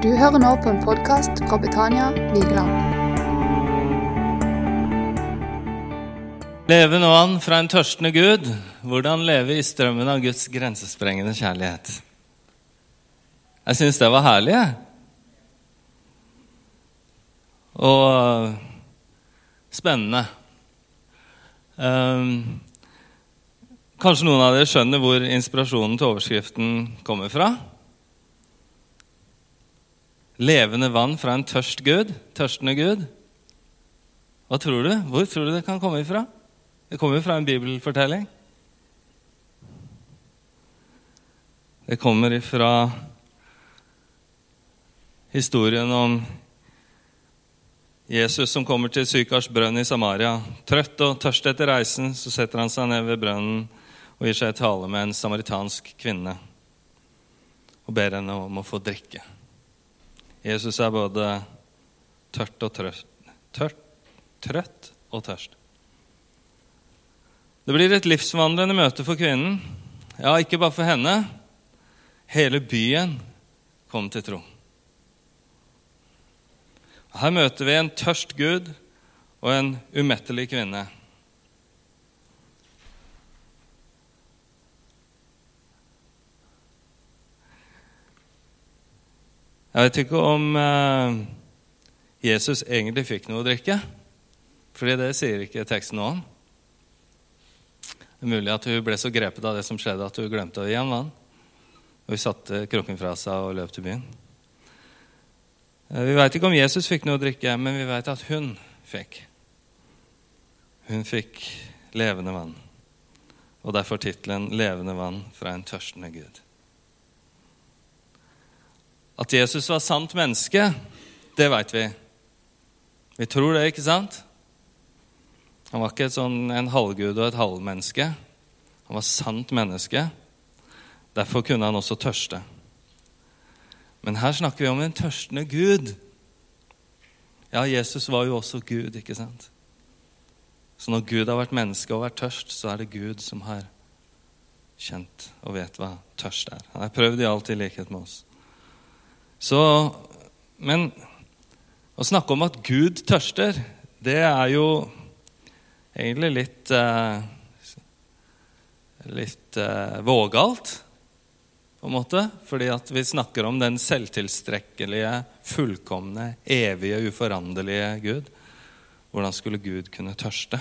Du hører nå på en podkast fra Betania Vigeland. Leve nå an fra en tørstende Gud. Hvordan leve i strømmen av Guds grensesprengende kjærlighet. Jeg syns det var herlig, jeg. Og øh, spennende. Um, kanskje noen av dere skjønner hvor inspirasjonen til overskriften kommer fra? Levende vann fra en tørst Gud, tørstende Gud. Hva tror du? Hvor tror du det kan komme ifra? Det kommer fra en bibelfortelling. Det kommer ifra historien om Jesus som kommer til Sykars brønn i Samaria. Trøtt og tørst etter reisen så setter han seg ned ved brønnen og gir seg i tale med en samaritansk kvinne og ber henne om å få drikke. Jesus er både tørt og trøtt. Tørt, trøtt og tørst. Det blir et livsvandrende møte for kvinnen. Ja, ikke bare for henne. Hele byen kom til tro. Her møter vi en tørst Gud og en umettelig kvinne. Jeg vet ikke om eh, Jesus egentlig fikk noe å drikke, fordi det sier ikke teksten noe om. Det er mulig at hun ble så grepet av det som skjedde, at hun glemte å gi ham vann. Og hun satte krukken fra seg og løp til byen. Eh, vi veit ikke om Jesus fikk noe å drikke, men vi veit at hun fikk. Hun fikk levende vann. Og derfor tittelen 'Levende vann fra en tørstende Gud'. At Jesus var sant menneske, det veit vi. Vi tror det, ikke sant? Han var ikke sånn, en halvgud og et halvmenneske. Han var sant menneske. Derfor kunne han også tørste. Men her snakker vi om en tørstende Gud. Ja, Jesus var jo også Gud, ikke sant? Så når Gud har vært menneske og vært tørst, så er det Gud som har kjent og vet hva tørst er. Han har prøvd i alt likhet med oss. Så, men å snakke om at Gud tørster, det er jo egentlig litt eh, Litt eh, vågalt, på en måte. Fordi at vi snakker om den selvtilstrekkelige, fullkomne, evige, uforanderlige Gud. Hvordan skulle Gud kunne tørste?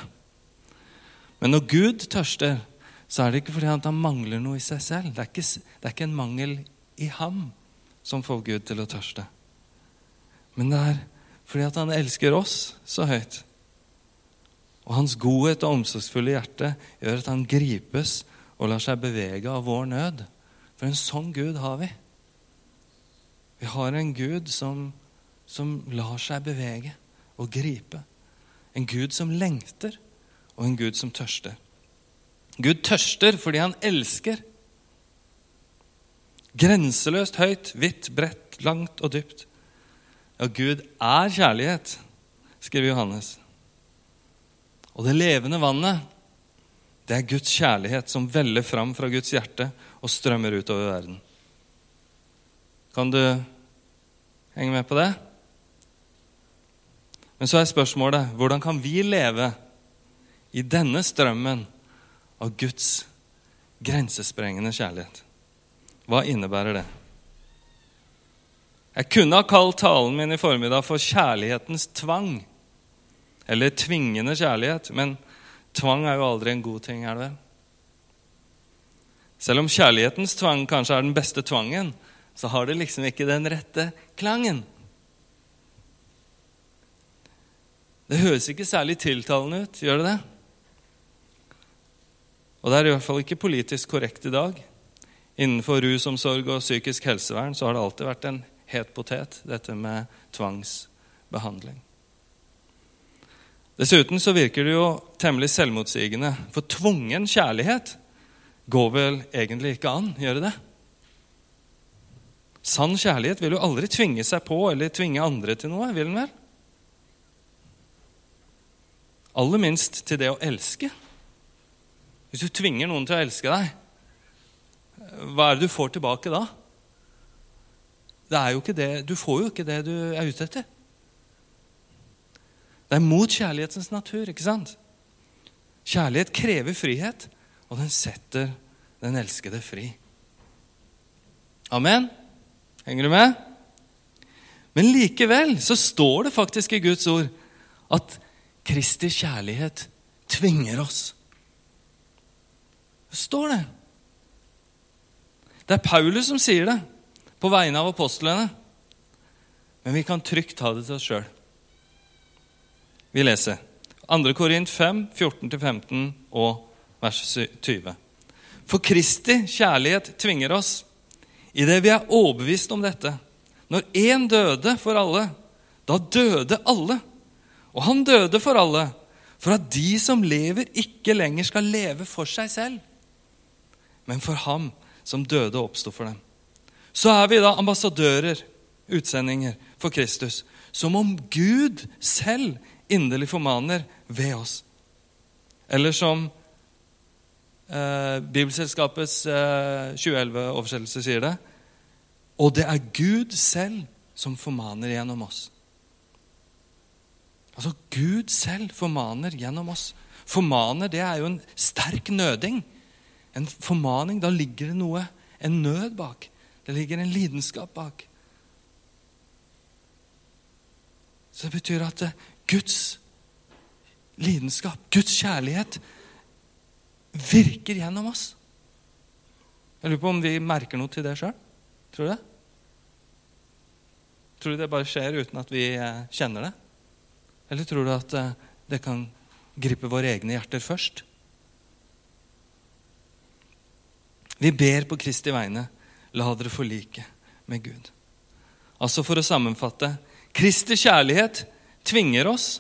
Men når Gud tørster, så er det ikke fordi han mangler noe i seg selv. Det er ikke, det er ikke en mangel i ham som får Gud til å tørste. Men det er fordi at han elsker oss så høyt. Og hans godhet og omsorgsfulle hjerte gjør at han gripes og lar seg bevege av vår nød. For en sånn Gud har vi. Vi har en Gud som, som lar seg bevege og gripe. En Gud som lengter, og en Gud som tørster. Gud tørster fordi han elsker. Grenseløst høyt, hvitt, bredt, langt og dypt. Ja, Gud er kjærlighet, skriver Johannes. Og det levende vannet, det er Guds kjærlighet som veller fram fra Guds hjerte og strømmer utover verden. Kan du henge med på det? Men så er spørsmålet hvordan kan vi leve i denne strømmen av Guds grensesprengende kjærlighet? Hva innebærer det? Jeg kunne ha kalt talen min i formiddag for 'kjærlighetens tvang'. Eller 'tvingende kjærlighet'. Men tvang er jo aldri en god ting, er det vel? Selv om kjærlighetens tvang kanskje er den beste tvangen, så har det liksom ikke den rette klangen. Det høres ikke særlig tiltalende ut, gjør det det? Og det er i hvert fall ikke politisk korrekt i dag. Innenfor rusomsorg og psykisk helsevern så har det alltid vært en het potet, dette med tvangsbehandling. Dessuten så virker det jo temmelig selvmotsigende, for tvungen kjærlighet går vel egentlig ikke an, gjør det det? Sann kjærlighet vil jo aldri tvinge seg på eller tvinge andre til noe, vil den vel? Aller minst til det å elske. Hvis du tvinger noen til å elske deg, hva er det du får tilbake da? det er jo ikke det, du får jo ikke det du er ute etter. Det er mot kjærlighetens natur, ikke sant? Kjærlighet krever frihet, og den setter den elskede fri. Amen? Henger du med? Men likevel så står det faktisk i Guds ord at Kristi kjærlighet tvinger oss. Det står det. Det er Paulus som sier det på vegne av apostlene. Men vi kan trygt ta det til oss sjøl. Vi leser 2. Korint 5, 14-15 og vers 20. For Kristi kjærlighet tvinger oss, idet vi er overbevist om dette. Når én døde for alle, da døde alle. Og han døde for alle, for at de som lever, ikke lenger skal leve for seg selv, men for ham som døde og oppsto for dem. Så er vi da ambassadører, utsendinger, for Kristus, som om Gud selv inderlig formaner ved oss. Eller som eh, Bibelselskapets eh, 2011-oversettelse sier det Og det er Gud selv som formaner gjennom oss. Altså, Gud selv formaner gjennom oss. Formaner, det er jo en sterk nøding. En formaning, da ligger det noe, en nød bak. Det ligger en lidenskap bak. Så det betyr at eh, Guds lidenskap, Guds kjærlighet, virker gjennom oss. Jeg lurer på om vi merker noe til det sjøl. Tror du det? Tror du det bare skjer uten at vi eh, kjenner det? Eller tror du at eh, det kan gripe våre egne hjerter først? Vi ber på Kristi vegne. La dere forlike med Gud. Altså For å sammenfatte Kristi kjærlighet tvinger oss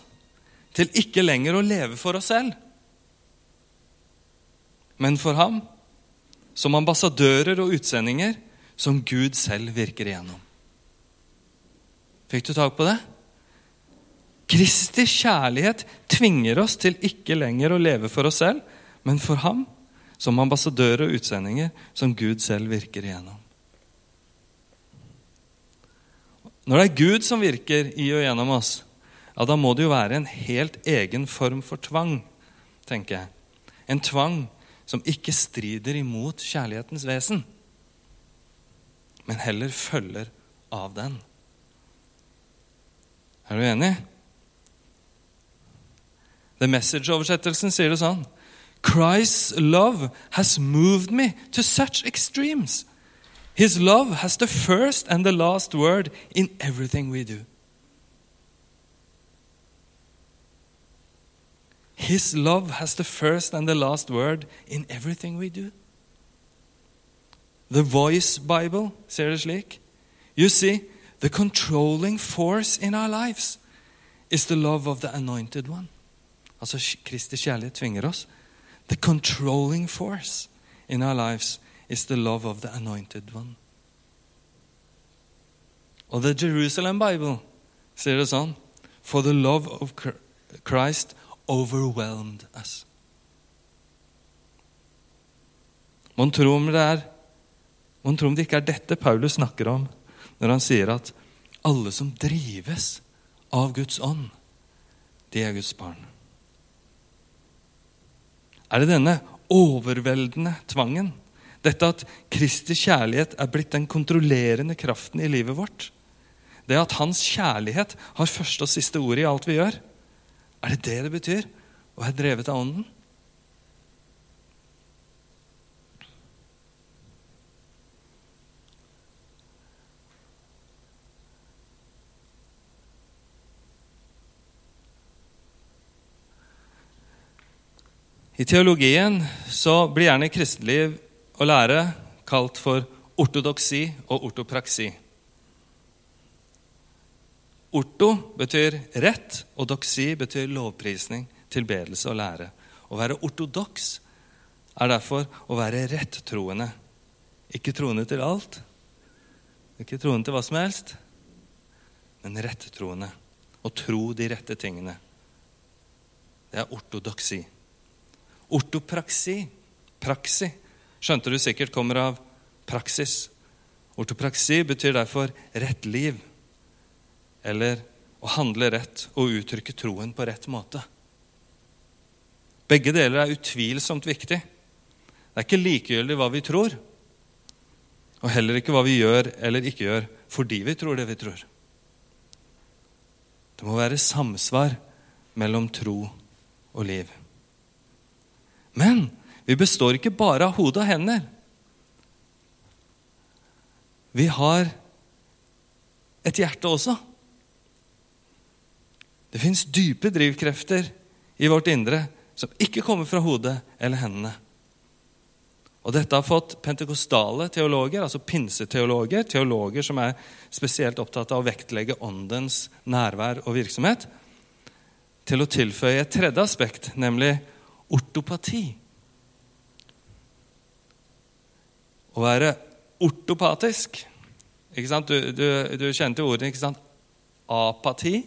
til ikke lenger å leve for oss selv, men for ham, som ambassadører og utsendinger som Gud selv virker igjennom. Fikk du tak på det? Kristi kjærlighet tvinger oss til ikke lenger å leve for oss selv, men for ham, som ambassadører og utsendinger som Gud selv virker igjennom. Når det er Gud som virker i og gjennom oss, ja, da må det jo være en helt egen form for tvang, tenker jeg. En tvang som ikke strider imot kjærlighetens vesen, men heller følger av den. Er du enig? The Message-oversettelsen sier det sånn Christ's love has moved me to such extremes. His love has the first and the last word in everything we do. His love has the first and the last word in everything we do. The Voice Bible ser det. You see, the controlling force in our lives is the love of the anointed one. Altså Kristi kjærlighet tvinger oss. The controlling force in our lives is the love of the anointed one. Og The Jerusalem Bible sier det sånn For the love of Christ overwhelmed us. Mon tro om det er Mon tro om det ikke er dette Paulus snakker om når han sier at alle som drives av Guds ånd, de er Guds barn. Er det denne overveldende tvangen, dette at Kristi kjærlighet er blitt den kontrollerende kraften i livet vårt, det at Hans kjærlighet har første og siste ordet i alt vi gjør, er det det det betyr å være drevet av Ånden? I teologien så blir gjerne kristeliv og lære kalt for ortodoksi og ortopraksi. Orto betyr rett, og doksi betyr lovprisning, tilbedelse og lære. Å være ortodoks er derfor å være rettroende. Ikke troende til alt, ikke troende til hva som helst, men rettroende. Å tro de rette tingene. Det er ortodoksi. Ortopraksi, praksi, skjønte du sikkert kommer av praksis. Ortopraksi betyr derfor rett liv, eller å handle rett og uttrykke troen på rett måte. Begge deler er utvilsomt viktig. Det er ikke likegyldig hva vi tror, og heller ikke hva vi gjør eller ikke gjør fordi vi tror det vi tror. Det må være samsvar mellom tro og liv. Men vi består ikke bare av hode og hender. Vi har et hjerte også. Det fins dype drivkrefter i vårt indre som ikke kommer fra hodet eller hendene. Og Dette har fått pentekostale teologer, altså pinseteologer, teologer som er spesielt opptatt av å vektlegge åndens nærvær og virksomhet, til å tilføye et tredje aspekt, nemlig ortopati. Å være ortopatisk ikke sant? Du, du, du kjente ordet ikke sant? apati.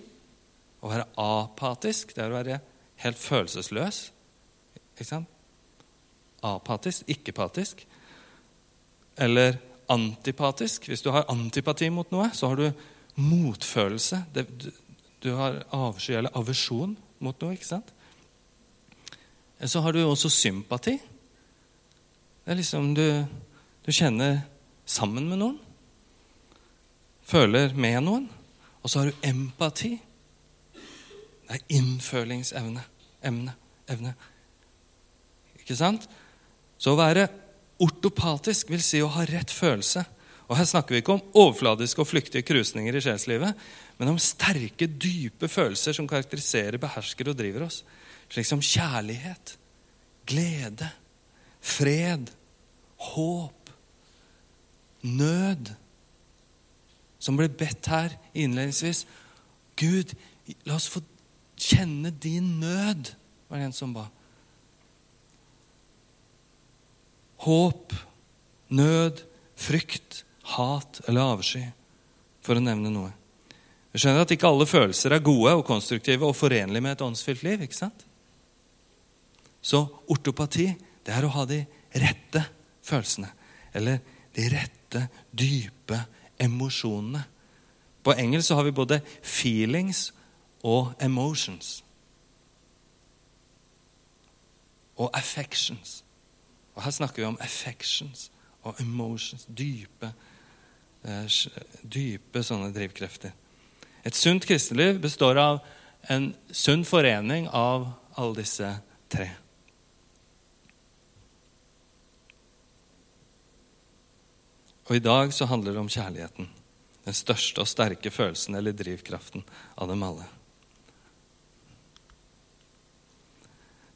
Å være apatisk, det er å være helt følelsesløs. Ikke sant? Apatisk, ikke-patisk. Eller antipatisk. Hvis du har antipati mot noe, så har du motfølelse. Det, du, du, har avsky eller aversjon mot noe. ikke sant? Så har du også sympati. Det er liksom du, du kjenner sammen med noen. Føler med noen. Og så har du empati. Det er innfølingsevne. Emne. Evne. Ikke sant? Så å være ortopatisk vil si å ha rett følelse. Og Her snakker vi ikke om overfladiske og flyktige krusninger i sjelslivet, men om sterke, dype følelser som karakteriserer, behersker og driver oss. Slik som kjærlighet, glede, fred, håp, nød, som ble bedt her innledningsvis. Gud, la oss få kjenne din nød, var det en som ba. Håp, nød, frykt, hat eller avsky, for å nevne noe. Vi skjønner at ikke alle følelser er gode og konstruktive og forenlige med et åndsfylt liv. ikke sant? Så ortopati det er å ha de rette følelsene. Eller de rette, dype emosjonene. På engelsk så har vi både feelings og emotions. Og affections. Og Her snakker vi om affections og emotions. Dype, eh, dype sånne drivkrefter. Et sunt kristenliv består av en sunn forening av alle disse tre. Og i dag så handler det om kjærligheten. Den største og sterke følelsen eller drivkraften av dem alle.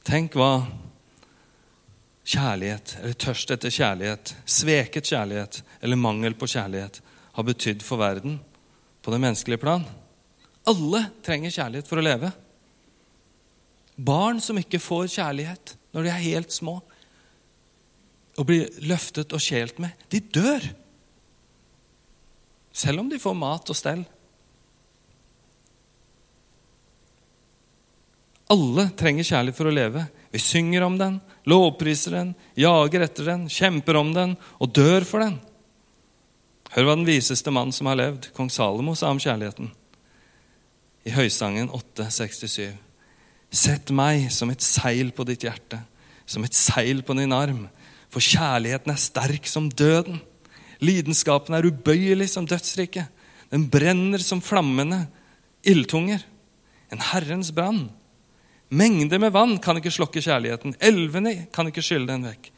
Tenk hva kjærlighet, eller tørst etter kjærlighet, sveket kjærlighet eller mangel på kjærlighet har betydd for verden på det menneskelige plan. Alle trenger kjærlighet for å leve. Barn som ikke får kjærlighet når de er helt små, og blir løftet og kjelt med, de dør. Selv om de får mat og stell. Alle trenger kjærlighet for å leve. Vi synger om den, lovpriser den, jager etter den, kjemper om den og dør for den. Hør hva den viseste mann som har levd, kong Salomo, sa om kjærligheten. I Høysangen 867. Sett meg som et seil på ditt hjerte, som et seil på din arm, for kjærligheten er sterk som døden. Lidenskapen er ubøyelig som dødsriket. Den brenner som flammende ildtunger. En Herrens brann. Mengder med vann kan ikke slokke kjærligheten. Elvene kan ikke skylle den vekk.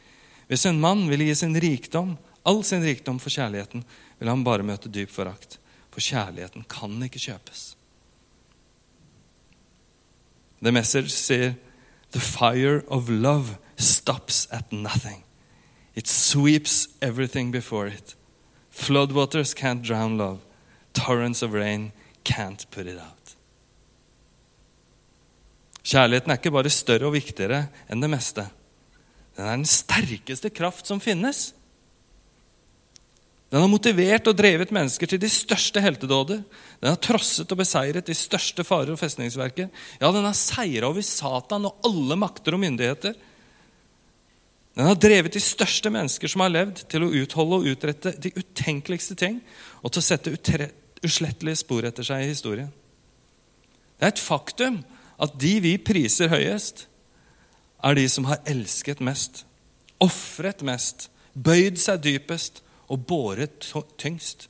Hvis en mann vil gi sin rikdom, all sin rikdom for kjærligheten, vil han bare møte dyp forakt. For kjærligheten kan ikke kjøpes. The message sier The fire of love stops at nothing. It sweeps everything before it. Floodwaters can't drown love. Torrents of rain can't put it out. Kjærligheten er ikke bare større og viktigere enn det meste. Den er den sterkeste kraft som finnes. Den har motivert og drevet mennesker til de største heltedåder. Den har trosset og beseiret de største farer og festningsverker. Ja, den har seira over Satan og alle makter og myndigheter. Den har drevet de største mennesker som har levd, til å utholde og utrette de utenkeligste ting og til å sette uslettelige spor etter seg i historien. Det er et faktum at de vi priser høyest, er de som har elsket mest, ofret mest, bøyd seg dypest og båret tyngst.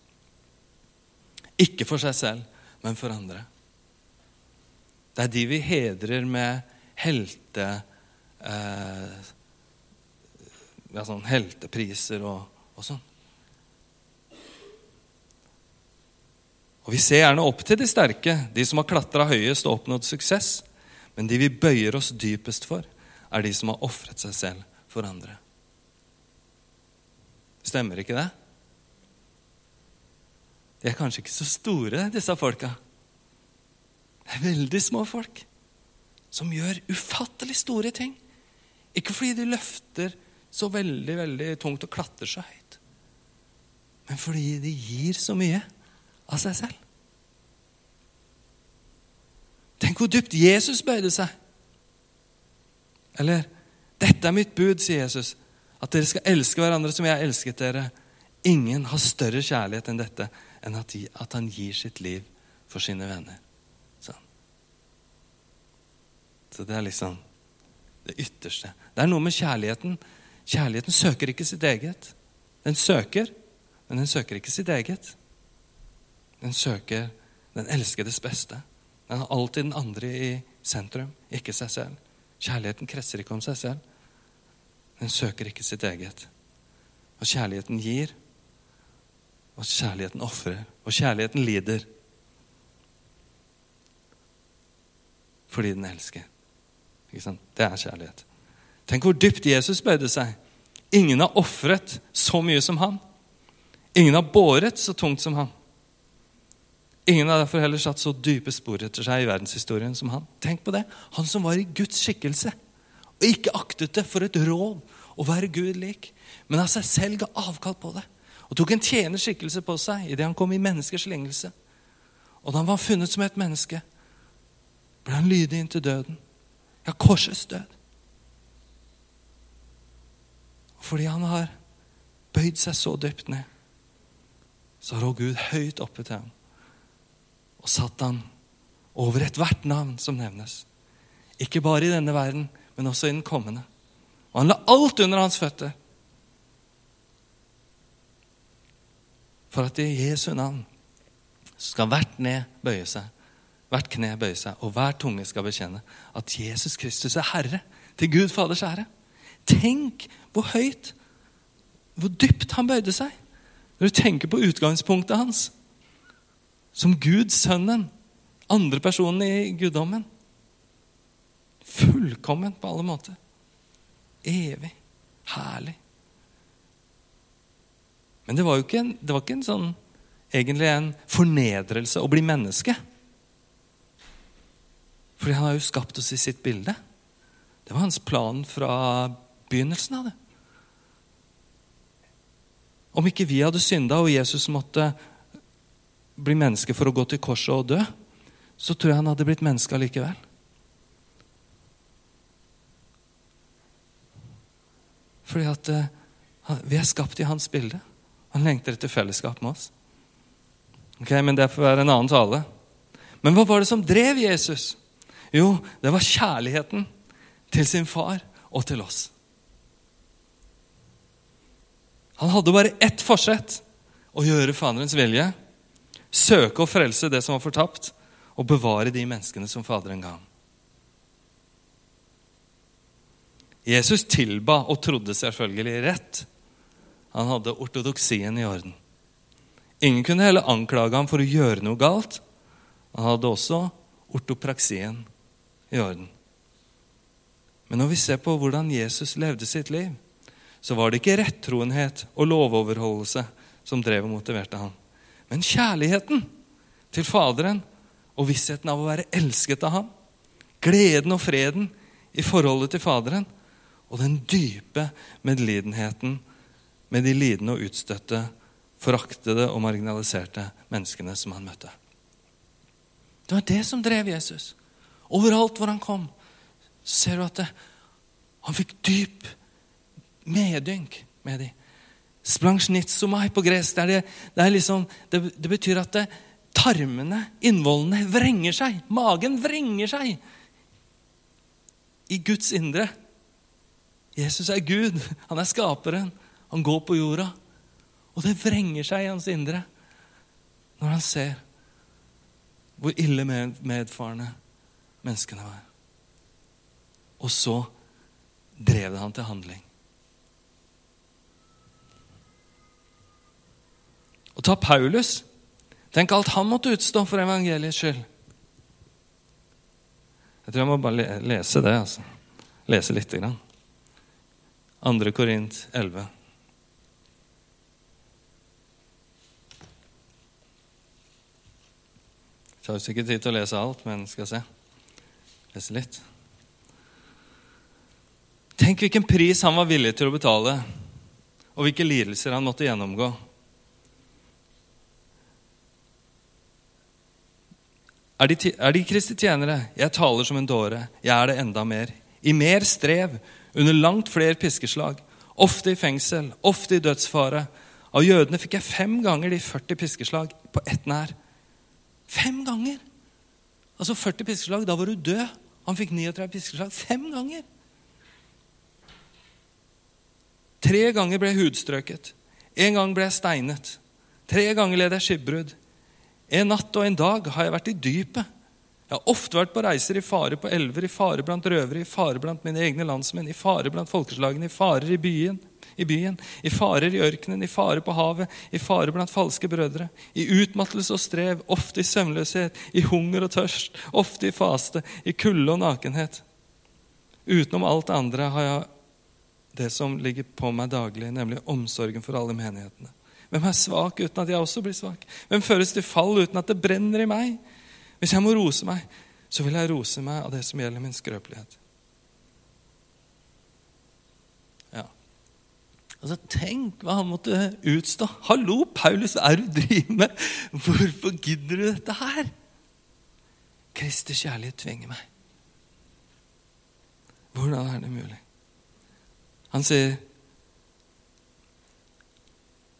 Ikke for seg selv, men for andre. Det er de vi hedrer med helte, eh, ja, sånn heltepriser og, og sånn. Og Vi ser gjerne opp til de sterke, de som har klatra høyest og oppnådd suksess. Men de vi bøyer oss dypest for, er de som har ofret seg selv for andre. Stemmer ikke det? De er kanskje ikke så store, disse folka. Det er veldig små folk som gjør ufattelig store ting. Ikke fordi de løfter så veldig veldig tungt og klatre så høyt, men fordi de gir så mye av seg selv. Tenk hvor dypt Jesus bøyde seg. Eller 'Dette er mitt bud', sier Jesus. At dere skal elske hverandre som jeg elsket dere. Ingen har større kjærlighet enn dette, enn at, de, at han gir sitt liv for sine venner. Sånn. Så det er liksom det ytterste. Det er noe med kjærligheten. Kjærligheten søker ikke sitt eget. Den søker, men den søker ikke sitt eget. Den søker den elskedes beste. Den har alltid den andre i sentrum, ikke seg selv. Kjærligheten kretser ikke om seg selv. Den søker ikke sitt eget. Og kjærligheten gir, og kjærligheten ofrer, og kjærligheten lider. Fordi den elsker. Ikke sant? Det er kjærlighet. Tenk hvor dypt Jesus bøyde seg. Ingen har ofret så mye som han. Ingen har båret så tungt som han. Ingen har derfor heller satt så dype spor etter seg i verdenshistorien som han. Tenk på det. Han som var i Guds skikkelse og ikke aktet det for et råd å være Gud lik, men av seg selv ga avkall på det og tok en tjenerskikkelse på seg idet han kom i menneskers lignelse. Og da han var funnet som et menneske, ble han lydig inntil døden. Ja, korsets død. Fordi han har bøyd seg så dypt ned, så rå Gud høyt oppe til ham og satt han over ethvert navn som nevnes. Ikke bare i denne verden, men også i den kommende. Og han la alt under hans føtter. For at i Jesu navn skal hvert kne bøye seg, hvert kne bøye seg, og hver tunge skal bekjenne at Jesus Kristus er Herre, til Gud Faders ære. Tenk hvor høyt, hvor dypt han bøyde seg. Når du tenker på utgangspunktet hans som Gud, Sønnen, andre personen i guddommen. Fullkomment på alle måter. Evig. Herlig. Men det var jo ikke en, det var ikke en sånn egentlig en fornedrelse å bli menneske. Fordi han har jo skapt oss i sitt bilde. Det var hans plan fra begynnelsen av det. Om ikke vi hadde synda og Jesus måtte bli menneske for å gå til korset og dø, så tror jeg han hadde blitt menneske allikevel. Fordi at uh, vi er skapt i hans bilde. Han lengter etter fellesskap med oss. Ok, Men det får være en annen tale. Men hva var det som drev Jesus? Jo, det var kjærligheten til sin far og til oss. Han hadde bare ett forsett å gjøre Faderens vilje søke å frelse det som var fortapt, og bevare de menneskene som Faderen ga. Jesus tilba og trodde selvfølgelig rett. Han hadde ortodoksien i orden. Ingen kunne heller anklage ham for å gjøre noe galt. Han hadde også ortopraksien i orden. Men når vi ser på hvordan Jesus levde sitt liv, så var det ikke rettroenhet og lovoverholdelse som drev og motiverte ham men kjærligheten til Faderen og vissheten av å være elsket av ham. Gleden og freden i forholdet til Faderen og den dype medlidenheten med de lidende og utstøtte, foraktede og marginaliserte menneskene som han møtte. Det var det som drev Jesus. Overalt hvor han kom, ser du at det, han fikk dyp medynk med dem. Splansjnitsomai på gresk. Det, det, det, er liksom, det, det betyr at det, tarmene, innvollene, vrenger seg. Magen vrenger seg i Guds indre. Jesus er Gud. Han er skaperen. Han går på jorda. Og det vrenger seg i hans indre når han ser hvor ille medfarende menneskene var. Og så drev det han til handling. Og ta Paulus. Tenk alt han måtte utstå for evangeliets skyld. Jeg tror jeg må bare lese det. altså. Lese lite grann. 2. Korint 11. Jeg tar sikkert tid til å lese alt, men skal se. Lese litt. Tenk hvilken pris han var villig til å betale, og hvilke lidelser han måtte gjennomgå. Er de, er de Kristi tjenere? Jeg taler som en dåre. Jeg er det enda mer. I mer strev, under langt flere piskeslag. Ofte i fengsel, ofte i dødsfare. Av jødene fikk jeg fem ganger de 40 piskeslag på ett nær. Fem ganger! Altså 40 piskeslag, da var du død. Han fikk 39 piskeslag fem ganger. Tre ganger ble jeg hudstrøket. En gang ble jeg steinet. Tre ganger led jeg skipbrudd. En natt og en dag har jeg vært i dypet. Jeg har ofte vært på reiser i fare på elver, i fare blant røvere, i fare blant mine egne landsmenn, i fare blant folkeslagene, i farer i byen i byen, i farer i ørkenen, i fare på havet, i fare blant falske brødre, i utmattelse og strev, ofte i søvnløshet, i hunger og tørst, ofte i faste, i kulde og nakenhet. Utenom alt andre har jeg det som ligger på meg daglig, nemlig omsorgen for alle menighetene. Hvem er svak uten at jeg også blir svak? Hvem føres til fall uten at det brenner i meg? Hvis jeg må rose meg, så vil jeg rose meg av det som gjelder min skrøpelighet. Ja. Altså, Tenk hva han måtte utstå. Hallo, Paulus, hva er du driver med? Hvorfor gidder du dette her? Kristi kjærlighet tvinger meg. Hvordan er det mulig? Han sier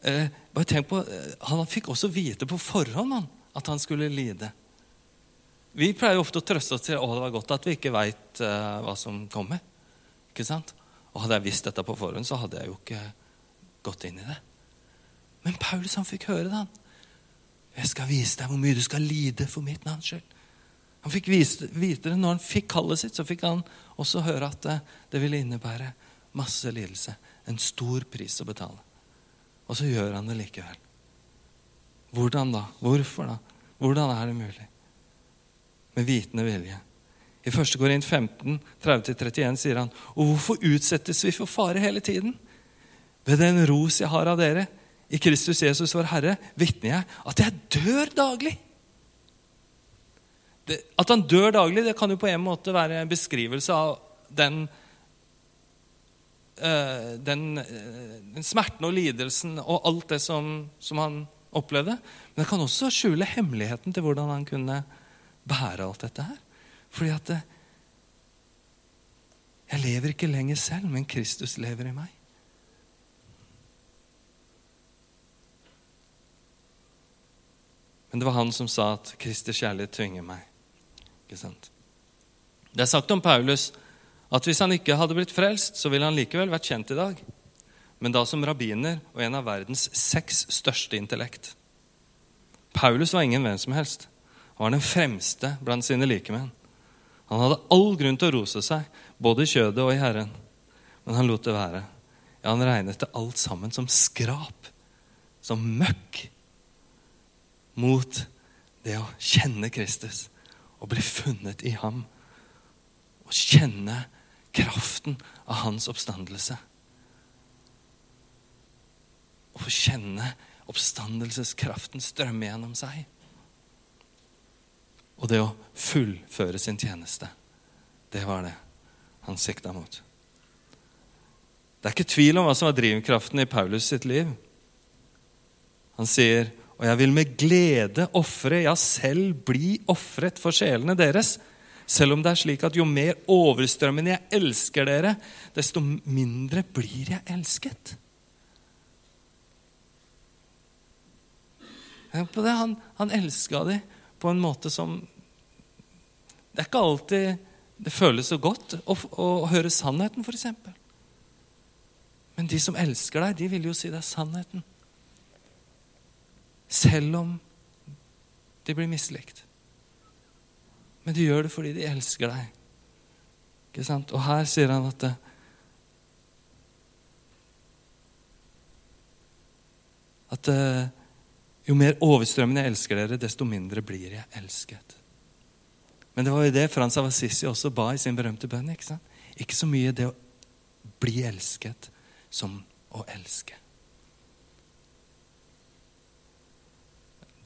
eh, bare tenk på, eh, Han fikk også vite på forhånd han, at han skulle lide. Vi pleier ofte å trøste oss til å det var godt at vi ikke veit eh, hva som kommer. Ikke sant? Og Hadde jeg visst dette på forhånd, så hadde jeg jo ikke gått inn i det. Men Paulus han fikk høre det. han. 'Jeg skal vise deg hvor mye du skal lide for mitt navns skyld.' Han fikk vite det når han fikk kallet sitt, så fikk han også høre at det, det ville innebære masse lidelse. En stor pris å betale. Og så gjør han det likevel. Hvordan da? Hvorfor da? Hvordan er det mulig? Med vitende vilje. I 1. Korint 15, 30-31 sier han Og hvorfor utsettes vi for fare hele tiden? Ved den ros jeg har av dere i Kristus Jesus vår Herre, vitner jeg at jeg dør daglig. Det, at han dør daglig, det kan jo på en måte være en beskrivelse av den, den, uh, den smerten og lidelsen og alt det som, som, han opplevde. Men det kan også skjule hemmeligheten til hvordan han kunne bære alt dette her. Fordi at jeg lever ikke lenger selv, men Kristus lever i meg. Men det var han som sa at 'Kristers kjærlighet tvinger meg. Ikke sant? Det er sagt om Paulus at hvis han ikke hadde blitt frelst, så ville han likevel vært kjent i dag. Men da som rabbiner og en av verdens seks største intellekt. Paulus var ingen hvem som helst. Han var den fremste blant sine likemenn. Han hadde all grunn til å rose seg, både i kjødet og i Herren. Men han lot det være. Ja, Han regnet det alt sammen som skrap, som møkk, mot det å kjenne Kristus og bli funnet i ham. Å kjenne kraften av hans oppstandelse. Å få kjenne oppstandelseskraften strømme gjennom seg og det å fullføre sin tjeneste. Det var det han sikta mot. Det er ikke tvil om hva som var drivkraften i Paulus sitt liv. Han sier, 'Og jeg vil med glede ofre, ja, selv bli ofret for sjelene deres.' Selv om det er slik at jo mer overstrømmende jeg elsker dere, desto mindre blir jeg elsket. Han, han elska dem på en måte som Det er ikke alltid det føles så godt å, å høre sannheten, f.eks. Men de som elsker deg, de vil jo si det er sannheten. Selv om de blir mislikt. Men de gjør det fordi de elsker deg. Ikke sant? Og her sier han at det, At det, jo mer overstrømmende jeg elsker dere, desto mindre blir jeg elsket. Men det var jo det Frans av Assisi også ba i sin berømte bønn. Ikke sant? Ikke så mye det å bli elsket som å elske.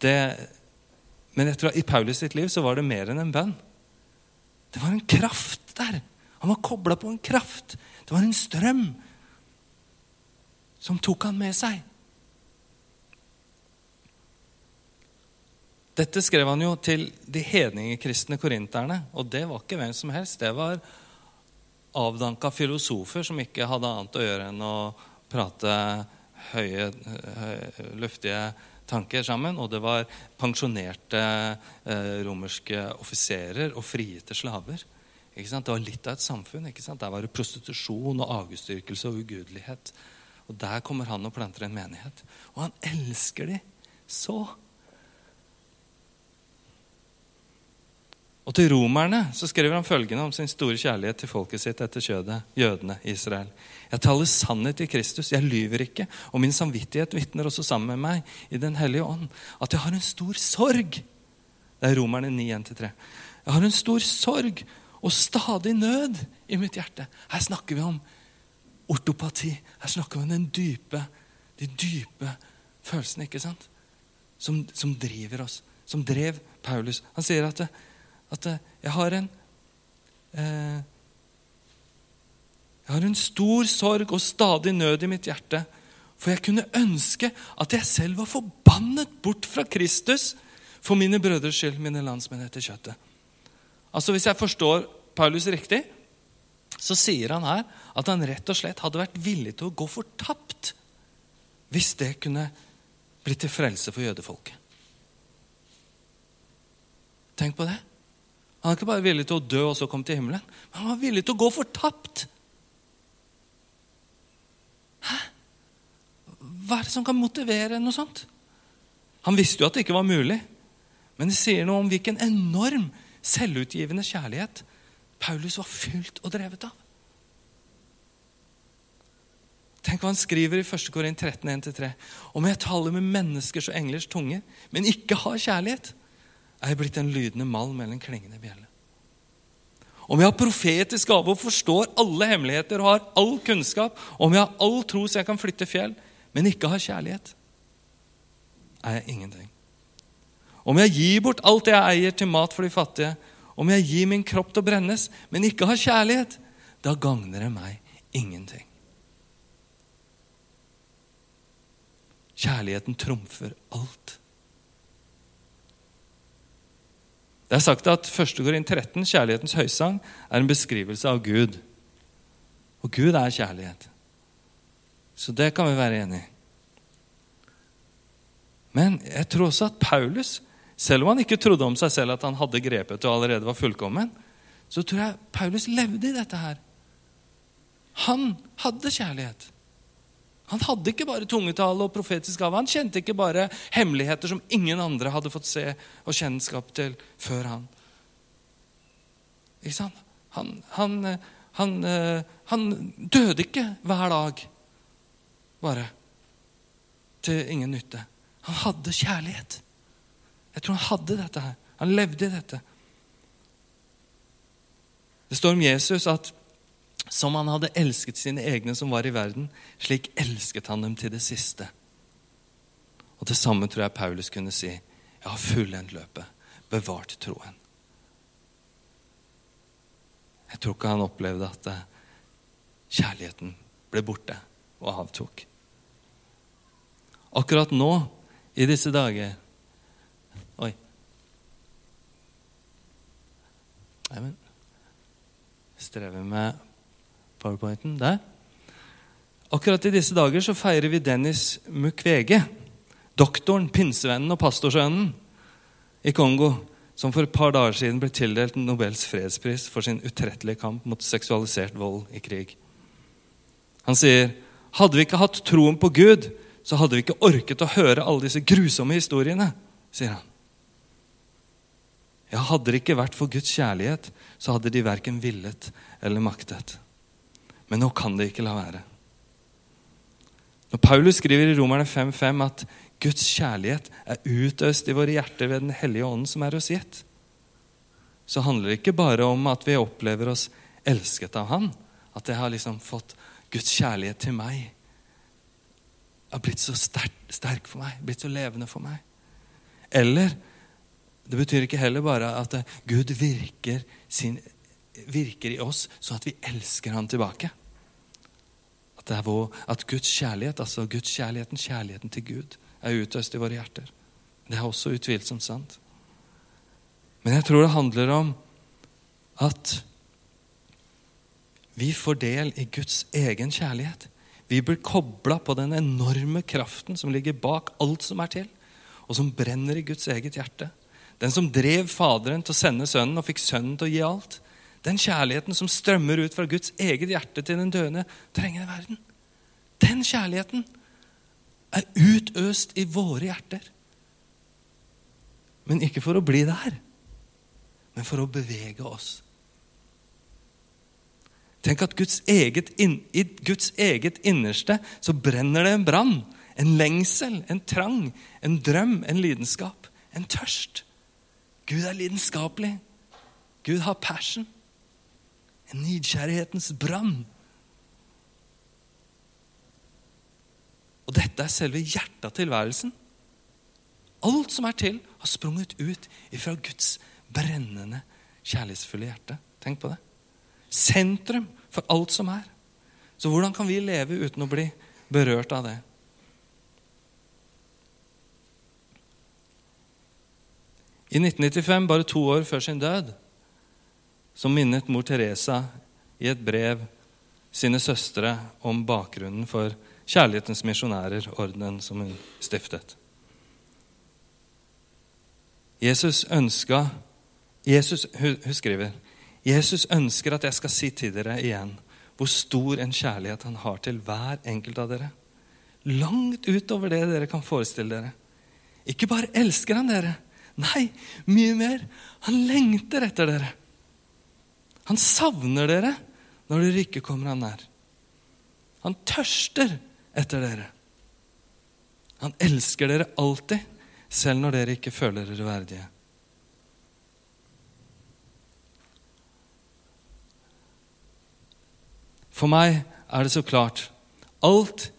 Det, men jeg tror at i Paulus sitt liv så var det mer enn en bønn. Det var en kraft der. Han var kobla på en kraft. Det var en strøm som tok han med seg. Dette skrev han jo til de hedningekristne korinterne, og det var ikke hvem som helst. Det var avdanka filosofer som ikke hadde annet å gjøre enn å prate høye, luftige tanker sammen. Og det var pensjonerte eh, romerske offiserer og frigitte slaver. Ikke sant? Det var litt av et samfunn. Der var det prostitusjon og avgudsdyrkelse og ugudelighet. Og Der kommer han og planter en menighet. Og han elsker de så. Og til romerne så skriver han følgende om sin store kjærlighet til folket sitt etter kjødet, jødene i Israel. Jeg taler sannhet i Kristus, jeg lyver ikke, og min samvittighet vitner også sammen med meg i Den hellige ånd at jeg har en stor sorg. Det er Romerne 9.1-3. Jeg har en stor sorg og stadig nød i mitt hjerte. Her snakker vi om ortopati. Her snakker vi om den dype, de dype følelsene ikke sant? Som, som driver oss. Som drev Paulus. Han sier at det, at eh, jeg har en eh, Jeg har en stor sorg og stadig nød i mitt hjerte. For jeg kunne ønske at jeg selv var forbannet bort fra Kristus for mine brødres skyld, mine landsmenn etter kjøttet. Altså Hvis jeg forstår Paulus riktig, så sier han her at han rett og slett hadde vært villig til å gå fortapt hvis det kunne blitt til frelse for jødefolket. Tenk på det. Han er ikke bare villig til å dø og så komme til himmelen, men han var villig til å gå fortapt. Hæ? Hva er det som kan motivere noe sånt? Han visste jo at det ikke var mulig, men det sier noe om hvilken enorm selvutgivende kjærlighet Paulus var fylt og drevet av. Tenk hva han skriver i 1. Korin 13, 1-3. Om jeg taler med menneskers og englers tunge, men ikke har kjærlighet, er blitt en lydende mal mellom klingende bjelle. Om jeg har profetisk gave og forstår alle hemmeligheter og har all kunnskap, om jeg har all tro så jeg kan flytte fjell, men ikke har kjærlighet, er jeg ingenting. Om jeg gir bort alt jeg eier til mat for de fattige, om jeg gir min kropp til å brennes, men ikke har kjærlighet, da gagner det meg ingenting. Kjærligheten trumfer alt. Det er sagt at 1. Korin 13, kjærlighetens høysang, er en beskrivelse av Gud. Og Gud er kjærlighet. Så det kan vi være enig i. Men jeg tror også at Paulus, selv om han ikke trodde om seg selv at han hadde grepet og allerede var fullkommen, så tror jeg Paulus levde i dette her. Han hadde kjærlighet. Han hadde ikke bare tungetale og profetisk gave. Han kjente ikke bare hemmeligheter som ingen andre hadde fått se og kjennskap til før han. Ikke sant? Han, han, han, han døde ikke hver dag bare til ingen nytte. Han hadde kjærlighet. Jeg tror han hadde dette her. Han levde i dette. Det står om Jesus at som han hadde elsket sine egne som var i verden, slik elsket han dem til det siste. Og Det samme tror jeg Paulus kunne si. Jeg har fullendt løpet, bevart troen. Jeg tror ikke han opplevde at eh, kjærligheten ble borte og avtok. Akkurat nå, i disse dager Oi. Neimen strever med powerpointen der. Akkurat i disse dager så feirer vi Dennis Mukwege. Doktoren, pinsevennen og pastorsønnen i Kongo. Som for et par dager siden ble tildelt Nobels fredspris for sin utrettelige kamp mot seksualisert vold i krig. Han sier, 'Hadde vi ikke hatt troen på Gud, så hadde vi ikke orket å høre alle disse grusomme historiene', sier han. Ja, hadde det ikke vært for Guds kjærlighet, så hadde de verken villet eller maktet. Men nå kan det ikke la være. Når Paulus skriver i Romerne 5.5 at Guds kjærlighet er utøst i våre hjerter ved Den hellige ånden som er oss gitt, så handler det ikke bare om at vi opplever oss elsket av Han, at jeg har liksom fått Guds kjærlighet til meg har blitt så sterk, sterk for meg, blitt så levende for meg. Eller det betyr ikke heller bare at Gud virker, sin, virker i oss sånn at vi elsker Han tilbake. At, vår, at Guds kjærlighet, altså Guds kjærligheten, kjærligheten til Gud, er utøst i våre hjerter. Det er også utvilsomt sant. Men jeg tror det handler om at vi får del i Guds egen kjærlighet. Vi blir kobla på den enorme kraften som ligger bak alt som er til, og som brenner i Guds eget hjerte. Den som drev Faderen til å sende Sønnen og fikk Sønnen til å gi alt. Den kjærligheten som strømmer ut fra Guds eget hjerte til den døende trengende verden. Den kjærligheten er utøst i våre hjerter. Men ikke for å bli der, men for å bevege oss Tenk at Guds eget, i Guds eget innerste så brenner det en brann. En lengsel, en trang, en drøm, en lidenskap, en tørst. Gud er lidenskapelig. Gud har passion. En nidkjærlighetens brann. Og dette er selve hjertet av tilværelsen. Alt som er til, har sprunget ut ifra Guds brennende, kjærlighetsfulle hjerte. Tenk på det sentrum for alt som er. Så hvordan kan vi leve uten å bli berørt av det? I 1995, bare to år før sin død, så minnet mor Teresa i et brev sine søstre om bakgrunnen for Kjærlighetens misjonærer, ordenen som hun stiftet. Jesus ønska Jesus, hun skriver Jesus ønsker at jeg skal si til dere igjen hvor stor en kjærlighet han har til hver enkelt av dere. Langt utover det dere kan forestille dere. Ikke bare elsker han dere. Nei, mye mer. Han lengter etter dere. Han savner dere når dere ikke kommer han nær. Han tørster etter dere. Han elsker dere alltid, selv når dere ikke føler dere verdige. For meg er det så klart. Alt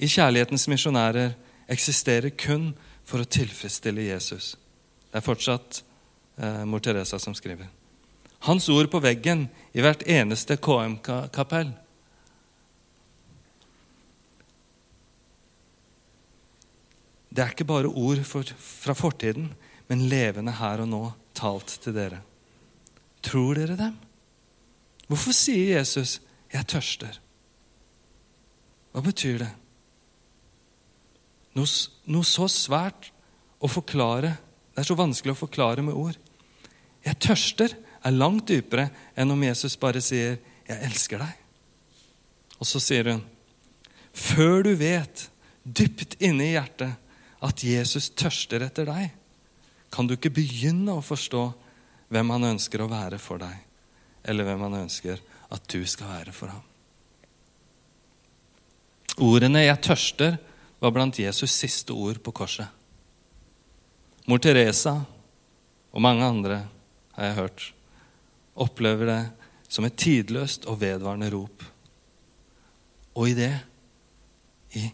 i kjærlighetens misjonærer eksisterer kun for å tilfredsstille Jesus. Det er fortsatt eh, mor Teresa som skriver. Hans ord på veggen i hvert eneste KM-kapell. Det er ikke bare ord fra fortiden, men levende her og nå, talt til dere. Tror dere dem? Hvorfor sier Jesus 'Jeg tørster'. Hva betyr det? Noe, noe, så svært å forklare. Det er så vanskelig å forklare med ord. 'Jeg tørster' er langt dypere enn om Jesus bare sier 'Jeg elsker deg'. Og så sier hun, 'Før du vet dypt inne i hjertet at Jesus tørster etter deg', kan du ikke begynne å forstå hvem han ønsker å være for deg, eller hvem han ønsker at du skal være for ham. Ordene 'jeg tørster' var blant Jesus' siste ord på korset. Mor Teresa og mange andre, har jeg hørt, opplever det som et tidløst og vedvarende rop. Og i det, i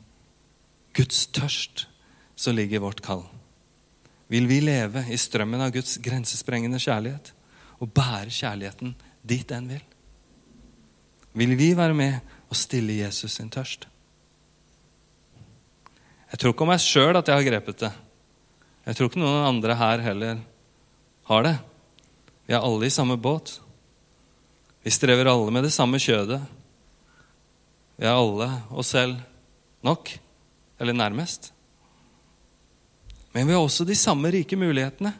Guds tørst, så ligger vårt kall. Vil vi leve i strømmen av Guds grensesprengende kjærlighet og bære kjærligheten dit den vil? Vil vi være med og stille Jesus sin tørst? Jeg tror ikke om meg sjøl at jeg har grepet det. Jeg tror ikke noen andre her heller har det. Vi er alle i samme båt. Vi strever alle med det samme kjødet. Vi er alle oss selv nok, eller nærmest. Men vi har også de samme rike mulighetene.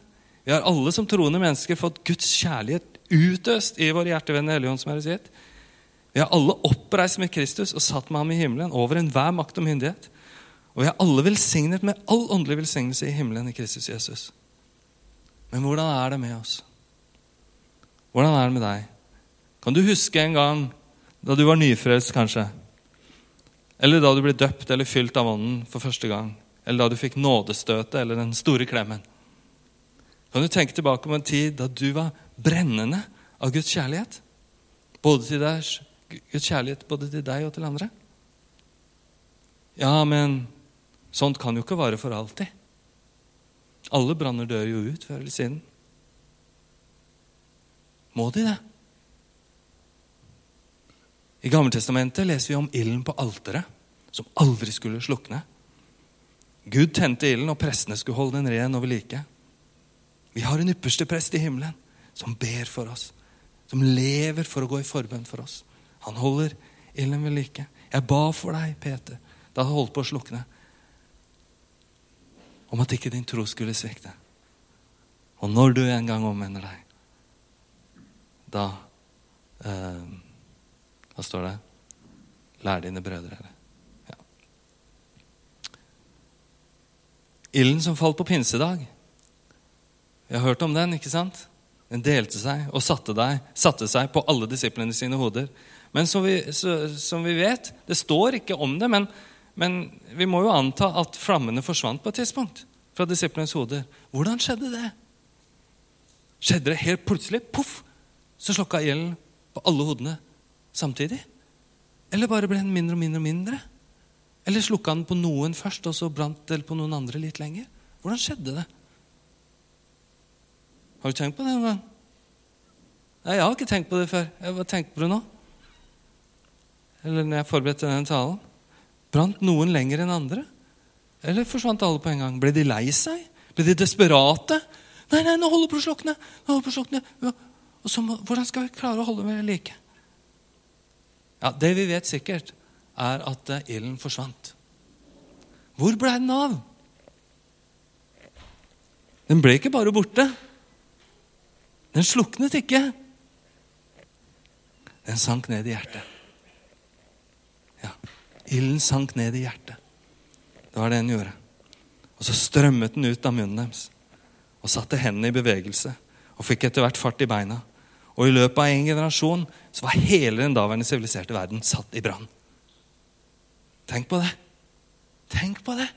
Vi har alle som troende mennesker fått Guds kjærlighet utøst i vår hjertevennlige Helligånd, som er sitt. Vi har alle oppreist med Kristus og satt med ham i himmelen over enhver makt og myndighet. Og vi er alle velsignet med all åndelig velsignelse i himmelen i Kristus Jesus. Men hvordan er det med oss? Hvordan er det med deg? Kan du huske en gang da du var nyfrelst, kanskje? Eller da du ble døpt eller fylt av Ånden for første gang? Eller da du fikk nådestøtet eller den store klemmen? Kan du tenke tilbake på en tid da du var brennende av Guds kjærlighet? Både til deg, Guds kjærlighet både til deg og til andre? Ja, men sånt kan jo ikke vare for alltid. Alle branner dør jo ut før eller siden. Må de det? I Gammeltestamentet leser vi om ilden på alteret, som aldri skulle slukne. Gud tente ilden, og prestene skulle holde den ren og ved like. Vi har en ypperste prest i himmelen som ber for oss, som lever for å gå i forbønn for oss. Han holder ilden ved like. Jeg ba for deg, Peter, da det holdt på å slukne, om at ikke din tro skulle svikte. Og når du en gang omvender deg, da eh, Hva står det? Lær dine brødre. Eller? Ja. Ilden som falt på pinsedag. Vi har hørt om den, ikke sant? Den delte seg og satte, deg, satte seg på alle disiplene sine hoder. Men som vi, så, som vi, vet Det står ikke om det, men, men vi må jo anta at flammene forsvant på et tidspunkt fra disiplenes hoder. Hvordan skjedde det? Skjedde det helt plutselig? Poff! Så slokka ilden på alle hodene samtidig? Eller bare ble den mindre og mindre og mindre? Eller slukka den på noen først, og så brant det på noen andre litt lenger? Hvordan skjedde det? Har du tenkt på det noen gang? Nei, jeg har ikke tenkt på det før. Jeg har tenkt på det nå. Eller når jeg forberedte denne talen. Brant noen lenger enn andre? Eller forsvant alle på en gang? Ble de lei seg? Ble de desperate? Nei, nei, nå holder på å slukne! Nå holder på å slukne. Og så må, Hvordan skal vi klare å holde med like? Ja, Det vi vet sikkert, er at eh, ilden forsvant. Hvor ble den av? Den ble ikke bare borte. Den sluknet ikke. Den sank ned i hjertet. Ja, Ilden sank ned i hjertet. Det var det den gjorde. Og så strømmet den ut av munnen deres og satte hendene i bevegelse og fikk etter hvert fart i beina. Og i løpet av en generasjon så var hele den daværende siviliserte verden satt i brann. Tenk på det. Tenk på det.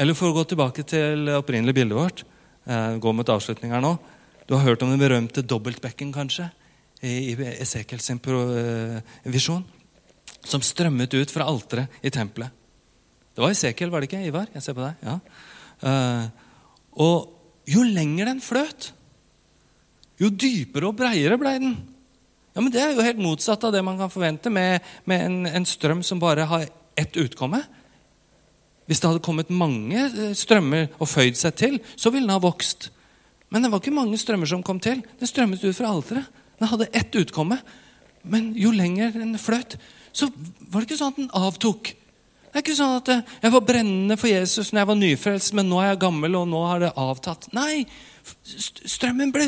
Eller for å gå tilbake til det opprinnelige bildet vårt, eh, gå mot avslutning her nå. Du har hørt om den berømte dobbeltbekken, kanskje, i Esekiel sin eh, visjon som strømmet ut fra alteret i tempelet. Det var Esekiel, var det ikke, Ivar? Jeg ser på deg. Ja. Uh, og jo lenger den fløt, jo dypere og breiere ble den. Ja, men Det er jo helt motsatt av det man kan forvente med, med en, en, strøm som bare har ett utkomme. Hvis det hadde kommet mange eh, strømmer og føyd seg til, så ville den ha vokst. Men det var ikke mange strømmer som kom til. Den strømmet ut fra alteret. Den hadde ett utkomme. Men jo lenger den fløt, så var det ikke sånn at den avtok. Det er ikke sånn at eh, jeg var brennende for Jesus når jeg var nyfrelst, men nå er jeg gammel, og nå har det avtatt. Nei, strømmen ble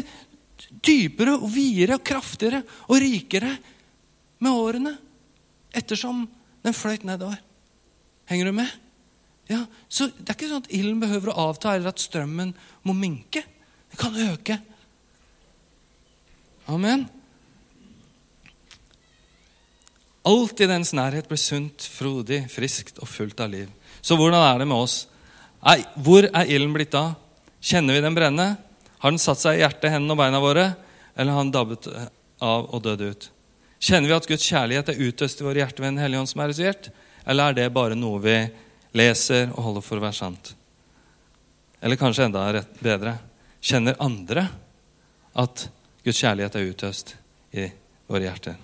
dypere og videre og kraftigere og rikere med årene. Ettersom den fløyt nedover. Henger du med? Ja, så Det er ikke sånn at ilden behøver å avta, eller at strømmen må minke. Den kan øke. Amen. Alt i dens nærhet ble sunt, frodig, friskt og fullt av liv. Så hvordan er det med oss? Hvor er ilden blitt av? Kjenner vi den brenne? Har den satt seg i hjertet, hendene og beina våre? Eller har den dabbet av og dødd ut? Kjenner vi at Guds kjærlighet er utøst i våre hjerter ved en hellige ånd som er resert? Eller er det bare noe vi leser og holder for å være sant? Eller kanskje enda bedre kjenner andre at Guds kjærlighet er utøst i våre hjerter?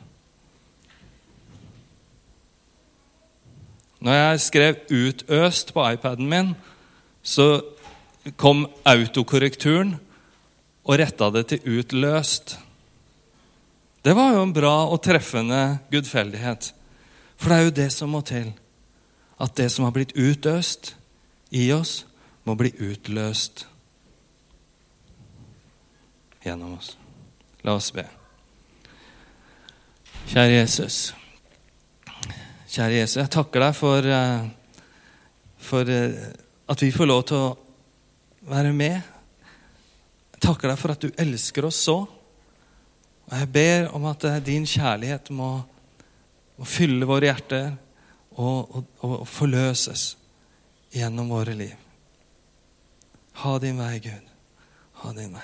Når jeg skrev 'utøst' på iPaden min, så kom autokorrekturen og retta det til utløst. Det var jo en bra og treffende gudfeldighet. For det er jo det som må til. At det som har blitt utøst i oss, må bli utløst gjennom oss. La oss be. Kjære Jesus. Kjære Jesus, jeg takker deg for, eh, for eh, at vi får lov til å være med. Jeg takker deg for at du elsker oss så. Og jeg ber om at eh, din kjærlighet må, må fylle våre hjerter og, og, og forløses gjennom våre liv. Ha din vei, Gud. Ha din vei.